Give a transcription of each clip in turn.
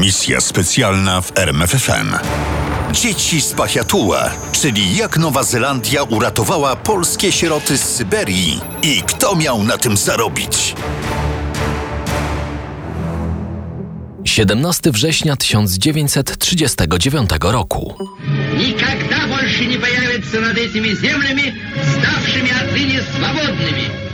Misja specjalna w RMFFM. Dzieci z Pachiatuła, czyli jak Nowa Zelandia uratowała polskie sieroty z Syberii i kto miał na tym zarobić. 17 września 1939 roku. никогда больше не появится над этими землями, ставшими отныне свободными.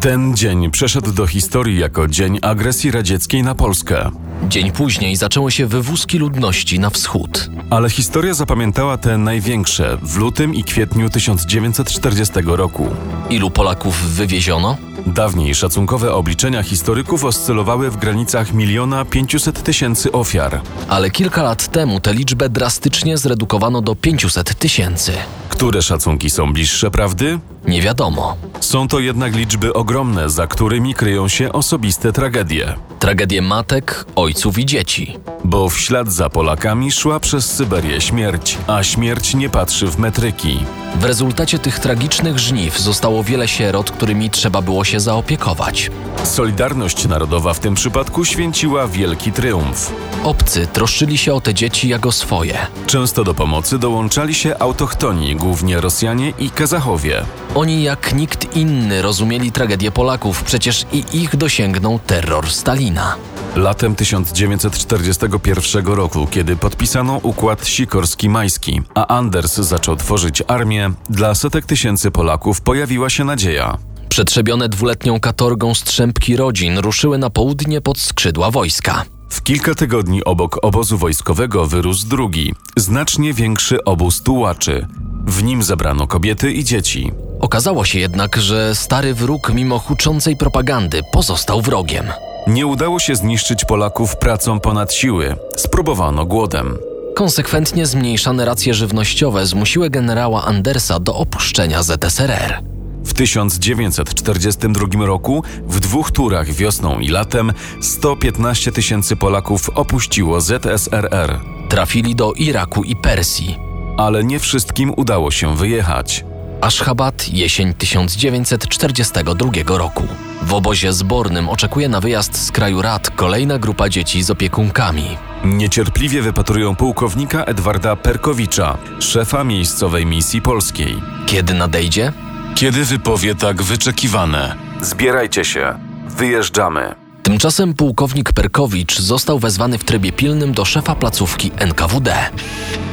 Ten dzień przeszedł do historii jako dzień agresji radzieckiej na Polskę. Dzień później zaczęły się wywózki ludności na wschód. Ale historia zapamiętała te największe w lutym i kwietniu 1940 roku. Ilu Polaków wywieziono? Dawniej szacunkowe obliczenia historyków oscylowały w granicach miliona 500 tysięcy ofiar. Ale kilka lat temu tę liczbę drastycznie zredukowano do 500 tysięcy. Które szacunki są bliższe prawdy? Nie wiadomo. Są to jednak liczby ogromne, za którymi kryją się osobiste tragedie. Tragedie matek, ojców i dzieci. Bo w ślad za Polakami szła przez Syberię śmierć, a śmierć nie patrzy w metryki. W rezultacie tych tragicznych żniw zostało wiele sierot, którymi trzeba było się zaopiekować. Solidarność Narodowa w tym przypadku święciła wielki triumf. Obcy troszczyli się o te dzieci jak o swoje. Często do pomocy dołączali się autochtoni, głównie Rosjanie i Kazachowie. Oni jak nikt inny rozumieli tragedię Polaków, przecież i ich dosięgnął terror Stalina. Latem 1941 roku, kiedy podpisano układ Sikorski-Majski, a Anders zaczął tworzyć armię, dla setek tysięcy Polaków pojawiła się nadzieja. Przetrzebione dwuletnią katorgą strzępki rodzin ruszyły na południe pod skrzydła wojska. W kilka tygodni obok obozu wojskowego wyrósł drugi, znacznie większy obóz tułaczy. W nim zabrano kobiety i dzieci. Okazało się jednak, że stary wróg, mimo huczącej propagandy, pozostał wrogiem. Nie udało się zniszczyć Polaków pracą ponad siły. Spróbowano głodem. Konsekwentnie zmniejszane racje żywnościowe zmusiły generała Andersa do opuszczenia ZSRR. W 1942 roku w dwóch turach wiosną i latem 115 tysięcy Polaków opuściło ZSRR. Trafili do Iraku i Persji. Ale nie wszystkim udało się wyjechać. Aszchabat, jesień 1942 roku. W obozie zbornym oczekuje na wyjazd z kraju rad kolejna grupa dzieci z opiekunkami. Niecierpliwie wypatrują pułkownika Edwarda Perkowicza, szefa miejscowej misji polskiej. Kiedy nadejdzie? Kiedy wypowie tak wyczekiwane? Zbierajcie się. Wyjeżdżamy. Tymczasem pułkownik Perkowicz został wezwany w trybie pilnym do szefa placówki NKWD.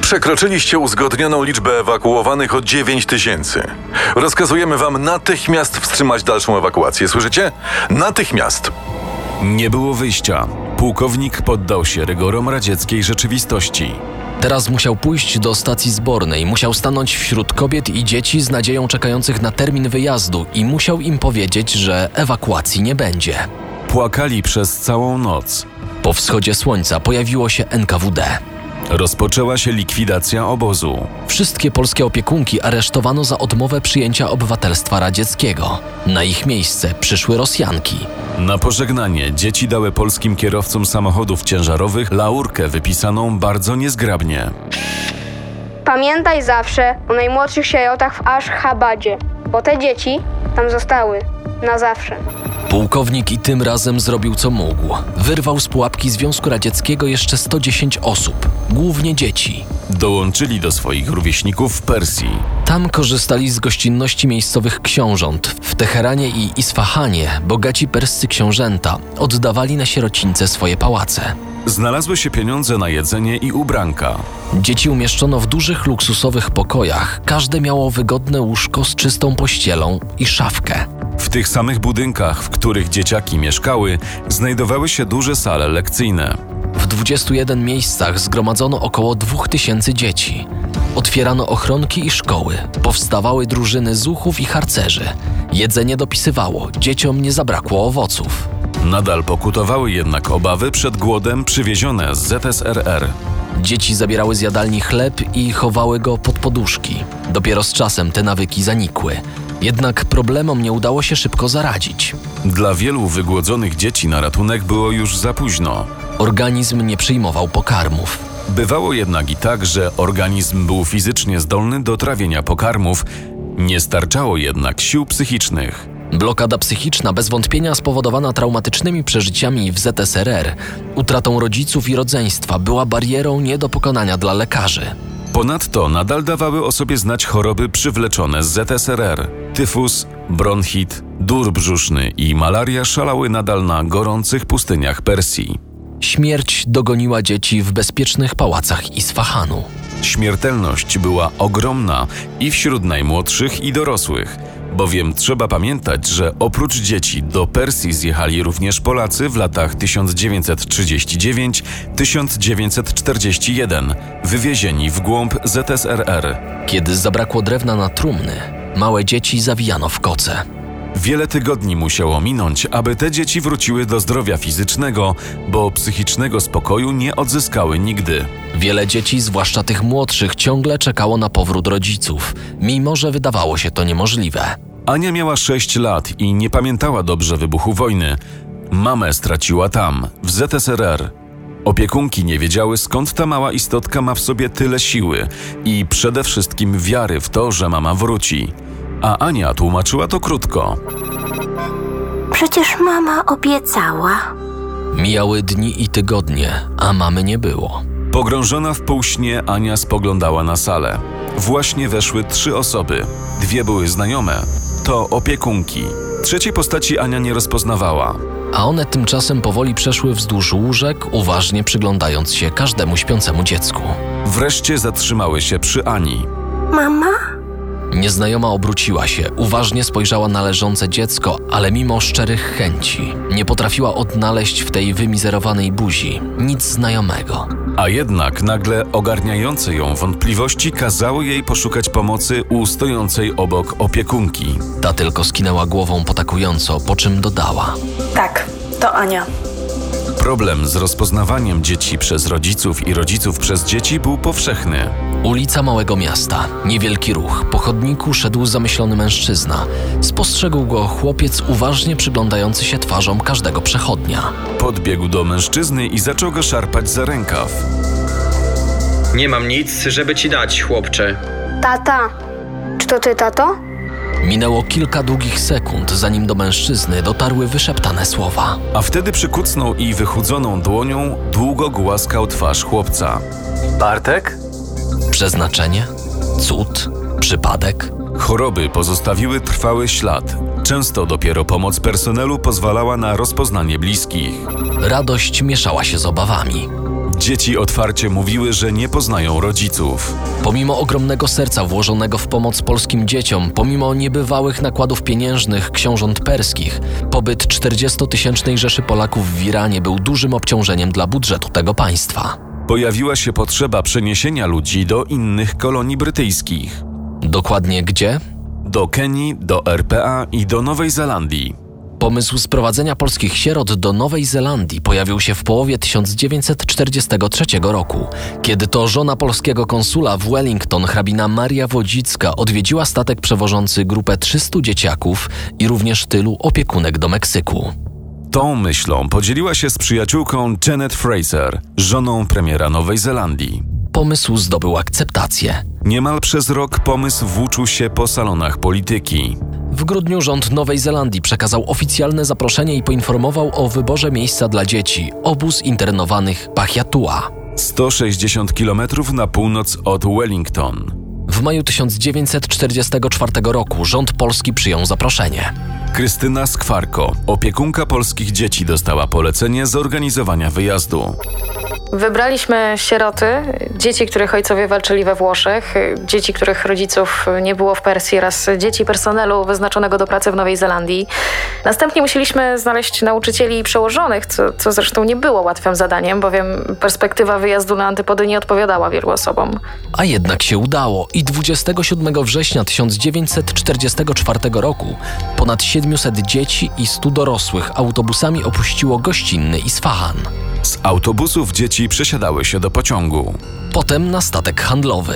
Przekroczyliście uzgodnioną liczbę ewakuowanych o 9 tysięcy. Rozkazujemy wam natychmiast wstrzymać dalszą ewakuację, słyszycie? Natychmiast! Nie było wyjścia. Pułkownik poddał się rygorom radzieckiej rzeczywistości. Teraz musiał pójść do stacji zbornej, musiał stanąć wśród kobiet i dzieci z nadzieją czekających na termin wyjazdu i musiał im powiedzieć, że ewakuacji nie będzie. Płakali przez całą noc. Po wschodzie słońca pojawiło się NKWD. Rozpoczęła się likwidacja obozu. Wszystkie polskie opiekunki aresztowano za odmowę przyjęcia obywatelstwa radzieckiego. Na ich miejsce przyszły Rosjanki. Na pożegnanie dzieci dały polskim kierowcom samochodów ciężarowych laurkę wypisaną bardzo niezgrabnie. Pamiętaj zawsze o najmłodszych sierotach w Ashgabadzie, bo te dzieci tam zostały na zawsze. Pułkownik i tym razem zrobił co mógł. Wyrwał z pułapki Związku Radzieckiego jeszcze 110 osób, głównie dzieci. Dołączyli do swoich rówieśników w Persji. Tam korzystali z gościnności miejscowych książąt. W Teheranie i Isfahanie bogaci perscy książęta oddawali na sierocińce swoje pałace. Znalazły się pieniądze na jedzenie i ubranka. Dzieci umieszczono w dużych, luksusowych pokojach. Każde miało wygodne łóżko z czystą pościelą i szafkę. W tych samych budynkach, w których dzieciaki mieszkały, znajdowały się duże sale lekcyjne. W 21 miejscach zgromadzono około 2000 dzieci. Otwierano ochronki i szkoły, powstawały drużyny zuchów i harcerzy. Jedzenie dopisywało, dzieciom nie zabrakło owoców. Nadal pokutowały jednak obawy przed głodem przywiezione z ZSRR. Dzieci zabierały z jadalni chleb i chowały go pod poduszki. Dopiero z czasem te nawyki zanikły. Jednak problemom nie udało się szybko zaradzić. Dla wielu wygłodzonych dzieci na ratunek było już za późno. Organizm nie przyjmował pokarmów. Bywało jednak i tak, że organizm był fizycznie zdolny do trawienia pokarmów, nie starczało jednak sił psychicznych. Blokada psychiczna, bez wątpienia spowodowana traumatycznymi przeżyciami w ZSRR, utratą rodziców i rodzeństwa, była barierą nie do pokonania dla lekarzy. Ponadto nadal dawały o sobie znać choroby przywleczone z ZSRR. Tyfus, bronchit, dur brzuszny i malaria szalały nadal na gorących pustyniach Persji. Śmierć dogoniła dzieci w bezpiecznych pałacach Isfahanu. Śmiertelność była ogromna i wśród najmłodszych i dorosłych, bowiem trzeba pamiętać, że oprócz dzieci do Persji zjechali również Polacy w latach 1939-1941, wywiezieni w głąb ZSRR. Kiedy zabrakło drewna na trumny, małe dzieci zawijano w koce. Wiele tygodni musiało minąć, aby te dzieci wróciły do zdrowia fizycznego, bo psychicznego spokoju nie odzyskały nigdy. Wiele dzieci, zwłaszcza tych młodszych, ciągle czekało na powrót rodziców, mimo że wydawało się to niemożliwe. Ania miała 6 lat i nie pamiętała dobrze wybuchu wojny. Mamę straciła tam, w ZSRR. Opiekunki nie wiedziały, skąd ta mała istotka ma w sobie tyle siły i przede wszystkim wiary w to, że mama wróci. A Ania tłumaczyła to krótko. Przecież mama obiecała. Mijały dni i tygodnie, a mamy nie było. Pogrążona w półśnie, Ania spoglądała na salę. Właśnie weszły trzy osoby. Dwie były znajome. To opiekunki. Trzeciej postaci Ania nie rozpoznawała. A one tymczasem powoli przeszły wzdłuż łóżek, uważnie przyglądając się każdemu śpiącemu dziecku. Wreszcie zatrzymały się przy Ani. Mama? Nieznajoma obróciła się, uważnie spojrzała na leżące dziecko, ale mimo szczerych chęci nie potrafiła odnaleźć w tej wymizerowanej buzi nic znajomego. A jednak nagle ogarniające ją wątpliwości kazały jej poszukać pomocy u stojącej obok opiekunki. Ta tylko skinęła głową potakująco, po czym dodała. Tak, to Ania. Problem z rozpoznawaniem dzieci przez rodziców i rodziców przez dzieci był powszechny. Ulica małego miasta. Niewielki ruch. Po chodniku szedł zamyślony mężczyzna. Spostrzegł go chłopiec uważnie przyglądający się twarzom każdego przechodnia. Podbiegł do mężczyzny i zaczął go szarpać za rękaw. Nie mam nic, żeby ci dać, chłopcze. Tata, czy to ty, tato? Minęło kilka długich sekund, zanim do mężczyzny dotarły wyszeptane słowa. A wtedy przykucnął i wychudzoną dłonią długo głaskał twarz chłopca. Bartek? Przeznaczenie? Cud? Przypadek? Choroby pozostawiły trwały ślad. Często dopiero pomoc personelu pozwalała na rozpoznanie bliskich. Radość mieszała się z obawami. Dzieci otwarcie mówiły, że nie poznają rodziców. Pomimo ogromnego serca włożonego w pomoc polskim dzieciom, pomimo niebywałych nakładów pieniężnych książąt perskich, pobyt 40-tysięcznej Rzeszy Polaków w Iranie był dużym obciążeniem dla budżetu tego państwa. Pojawiła się potrzeba przeniesienia ludzi do innych kolonii brytyjskich. Dokładnie gdzie? Do Kenii, do RPA i do Nowej Zelandii. Pomysł sprowadzenia polskich sierot do Nowej Zelandii pojawił się w połowie 1943 roku, kiedy to żona polskiego konsula w Wellington, hrabina Maria Wodzicka, odwiedziła statek przewożący grupę 300 dzieciaków i również tylu opiekunek do Meksyku. Tą myślą podzieliła się z przyjaciółką Janet Fraser, żoną premiera Nowej Zelandii. Pomysł zdobył akceptację. Niemal przez rok pomysł włóczył się po salonach polityki. W grudniu rząd Nowej Zelandii przekazał oficjalne zaproszenie i poinformował o wyborze miejsca dla dzieci obóz internowanych Pachiatua. 160 km na północ od Wellington. W maju 1944 roku rząd polski przyjął zaproszenie. Krystyna Skwarko, opiekunka polskich dzieci, dostała polecenie zorganizowania wyjazdu. Wybraliśmy sieroty, dzieci, których ojcowie walczyli we Włoszech, dzieci, których rodziców nie było w Persji oraz dzieci personelu wyznaczonego do pracy w Nowej Zelandii. Następnie musieliśmy znaleźć nauczycieli i przełożonych, co, co zresztą nie było łatwym zadaniem, bowiem perspektywa wyjazdu na antypody nie odpowiadała wielu osobom. A jednak się udało i 27 września 1944 roku ponad 700 dzieci i 100 dorosłych autobusami opuściło gościnny Isfahan. Z autobusów dzieci przesiadały się do pociągu. Potem na statek handlowy.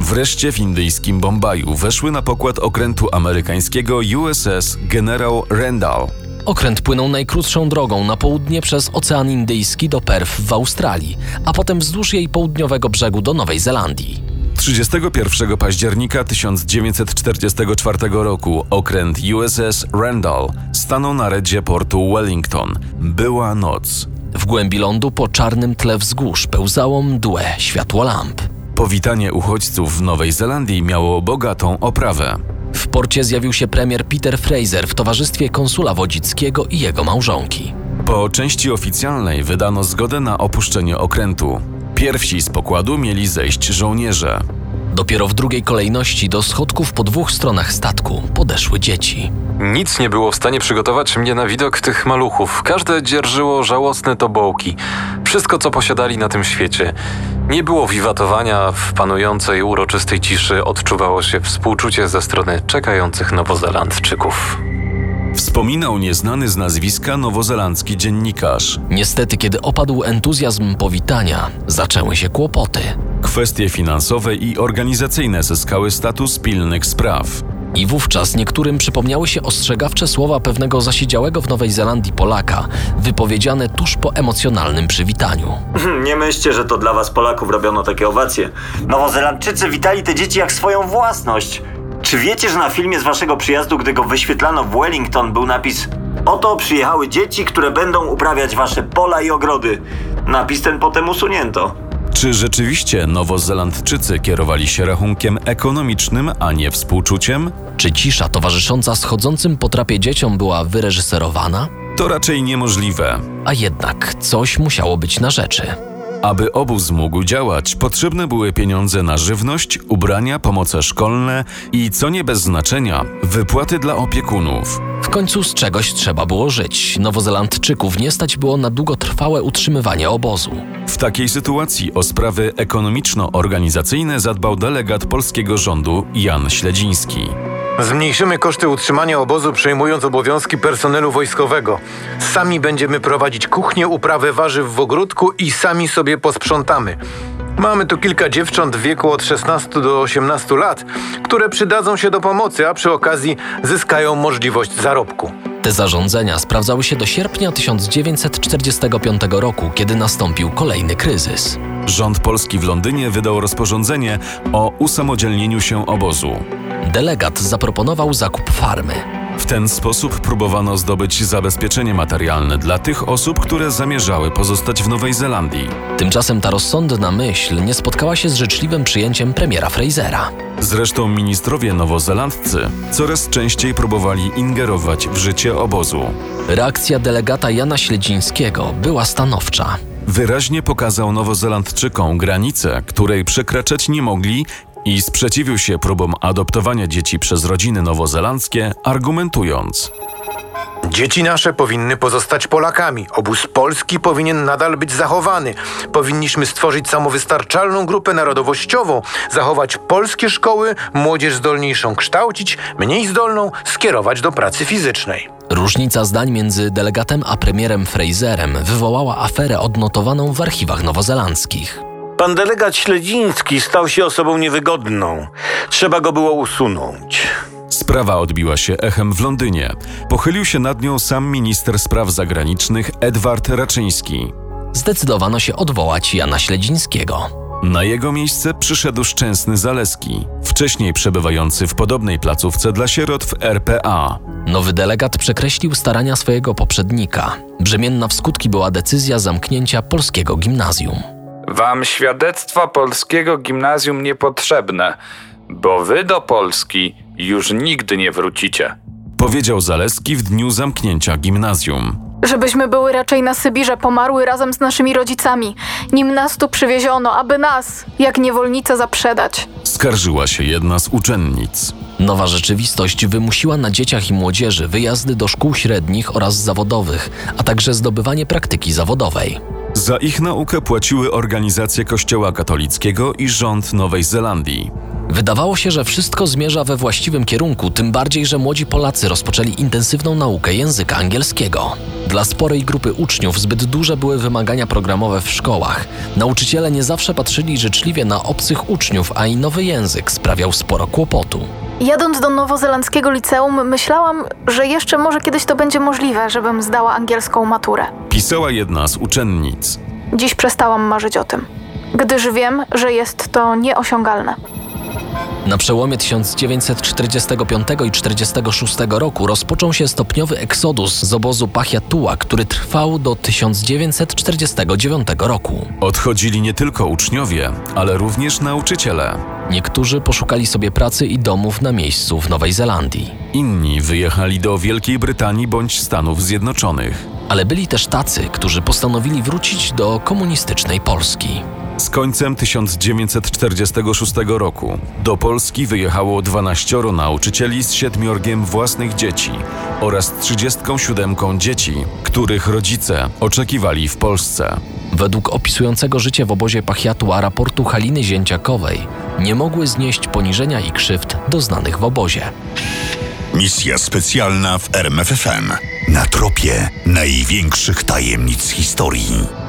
Wreszcie w indyjskim Bombaju weszły na pokład okrętu amerykańskiego USS General Randall. Okręt płynął najkrótszą drogą na południe przez Ocean Indyjski do Perth w Australii, a potem wzdłuż jej południowego brzegu do Nowej Zelandii. 31 października 1944 roku okręt USS Randall stanął na redzie portu Wellington. Była noc. W głębi lądu po czarnym tle wzgórz pełzało mdłe światło lamp. Powitanie uchodźców w Nowej Zelandii miało bogatą oprawę. W porcie zjawił się premier Peter Fraser w towarzystwie konsula Wodzickiego i jego małżonki. Po części oficjalnej wydano zgodę na opuszczenie okrętu. Pierwsi z pokładu mieli zejść żołnierze. Dopiero w drugiej kolejności do schodków po dwóch stronach statku podeszły dzieci. Nic nie było w stanie przygotować mnie na widok tych maluchów. Każde dzierżyło żałosne tobołki. Wszystko, co posiadali na tym świecie. Nie było wiwatowania w panującej uroczystej ciszy, odczuwało się współczucie ze strony czekających nowozelandczyków. Wspominał nieznany z nazwiska nowozelandzki dziennikarz. Niestety, kiedy opadł entuzjazm powitania, zaczęły się kłopoty. Kwestie finansowe i organizacyjne zyskały status pilnych spraw. I wówczas niektórym przypomniały się ostrzegawcze słowa pewnego zasiedziałego w Nowej Zelandii Polaka, wypowiedziane tuż po emocjonalnym przywitaniu. Nie myślcie, że to dla was Polaków robiono takie owacje. Nowozelandczycy witali te dzieci jak swoją własność. Czy wiecie, że na filmie z waszego przyjazdu, gdy go wyświetlano w Wellington, był napis Oto przyjechały dzieci, które będą uprawiać wasze pola i ogrody. Napis ten potem usunięto. Czy rzeczywiście nowozelandczycy kierowali się rachunkiem ekonomicznym, a nie współczuciem? Czy cisza towarzysząca schodzącym po trapie dzieciom była wyreżyserowana? To raczej niemożliwe. A jednak coś musiało być na rzeczy. Aby obóz mógł działać, potrzebne były pieniądze na żywność, ubrania, pomoce szkolne i, co nie bez znaczenia, wypłaty dla opiekunów. W końcu z czegoś trzeba było żyć. Nowozelandczyków nie stać było na długotrwałe utrzymywanie obozu. W takiej sytuacji o sprawy ekonomiczno-organizacyjne zadbał delegat polskiego rządu Jan Śledziński. Zmniejszymy koszty utrzymania obozu, przejmując obowiązki personelu wojskowego. Sami będziemy prowadzić kuchnię, uprawę warzyw w ogródku i sami sobie posprzątamy. Mamy tu kilka dziewcząt w wieku od 16 do 18 lat, które przydadzą się do pomocy, a przy okazji zyskają możliwość zarobku. Te zarządzenia sprawdzały się do sierpnia 1945 roku, kiedy nastąpił kolejny kryzys. Rząd polski w Londynie wydał rozporządzenie o usamodzielnieniu się obozu. Delegat zaproponował zakup farmy. W ten sposób próbowano zdobyć zabezpieczenie materialne dla tych osób, które zamierzały pozostać w Nowej Zelandii. Tymczasem ta rozsądna myśl nie spotkała się z życzliwym przyjęciem premiera Frasera. Zresztą ministrowie nowozelandcy coraz częściej próbowali ingerować w życie obozu. Reakcja delegata Jana Śledzińskiego była stanowcza. Wyraźnie pokazał nowozelandczykom granicę, której przekraczać nie mogli i sprzeciwił się próbom adoptowania dzieci przez rodziny nowozelandzkie, argumentując: Dzieci nasze powinny pozostać Polakami. Obóz polski powinien nadal być zachowany. Powinniśmy stworzyć samowystarczalną grupę narodowościową, zachować polskie szkoły, młodzież zdolniejszą kształcić, mniej zdolną skierować do pracy fizycznej. Różnica zdań między delegatem a premierem Fraserem wywołała aferę odnotowaną w archiwach nowozelandzkich. Pan delegat Śledziński stał się osobą niewygodną. Trzeba go było usunąć. Sprawa odbiła się echem w Londynie. Pochylił się nad nią sam minister spraw zagranicznych Edward Raczyński. Zdecydowano się odwołać Jana Śledzińskiego. Na jego miejsce przyszedł Szczęsny Zaleski, wcześniej przebywający w podobnej placówce dla sierot w RPA. Nowy delegat przekreślił starania swojego poprzednika. Brzemienna w skutki była decyzja zamknięcia polskiego gimnazjum. Wam świadectwa polskiego gimnazjum niepotrzebne, bo wy do Polski już nigdy nie wrócicie. Powiedział Zaleski w dniu zamknięcia gimnazjum. Żebyśmy były raczej na Sybirze pomarły razem z naszymi rodzicami, nim nas tu przywieziono, aby nas, jak niewolnicę, zaprzedać. Skarżyła się jedna z uczennic. Nowa rzeczywistość wymusiła na dzieciach i młodzieży wyjazdy do szkół średnich oraz zawodowych, a także zdobywanie praktyki zawodowej. Za ich naukę płaciły organizacje Kościoła katolickiego i rząd Nowej Zelandii. Wydawało się, że wszystko zmierza we właściwym kierunku, tym bardziej, że młodzi Polacy rozpoczęli intensywną naukę języka angielskiego. Dla sporej grupy uczniów zbyt duże były wymagania programowe w szkołach. Nauczyciele nie zawsze patrzyli życzliwie na obcych uczniów, a i nowy język sprawiał sporo kłopotu. Jadąc do nowozelandzkiego liceum, myślałam, że jeszcze może kiedyś to będzie możliwe, żebym zdała angielską maturę. Pisała jedna z uczennic. Dziś przestałam marzyć o tym, gdyż wiem, że jest to nieosiągalne. Na przełomie 1945 i 1946 roku rozpoczął się stopniowy eksodus z obozu Pachiatua, który trwał do 1949 roku. Odchodzili nie tylko uczniowie, ale również nauczyciele. Niektórzy poszukali sobie pracy i domów na miejscu w Nowej Zelandii. Inni wyjechali do Wielkiej Brytanii bądź Stanów Zjednoczonych. Ale byli też tacy, którzy postanowili wrócić do komunistycznej Polski. Z końcem 1946 roku do Polski wyjechało 12 nauczycieli z siedmiorgiem własnych dzieci oraz 37 dzieci, których rodzice oczekiwali w Polsce. Według opisującego życie w obozie Pachiatua raportu Haliny Zięciakowej nie mogły znieść poniżenia i krzywd doznanych w obozie. Misja specjalna w RMFFM. Na tropie największych tajemnic historii.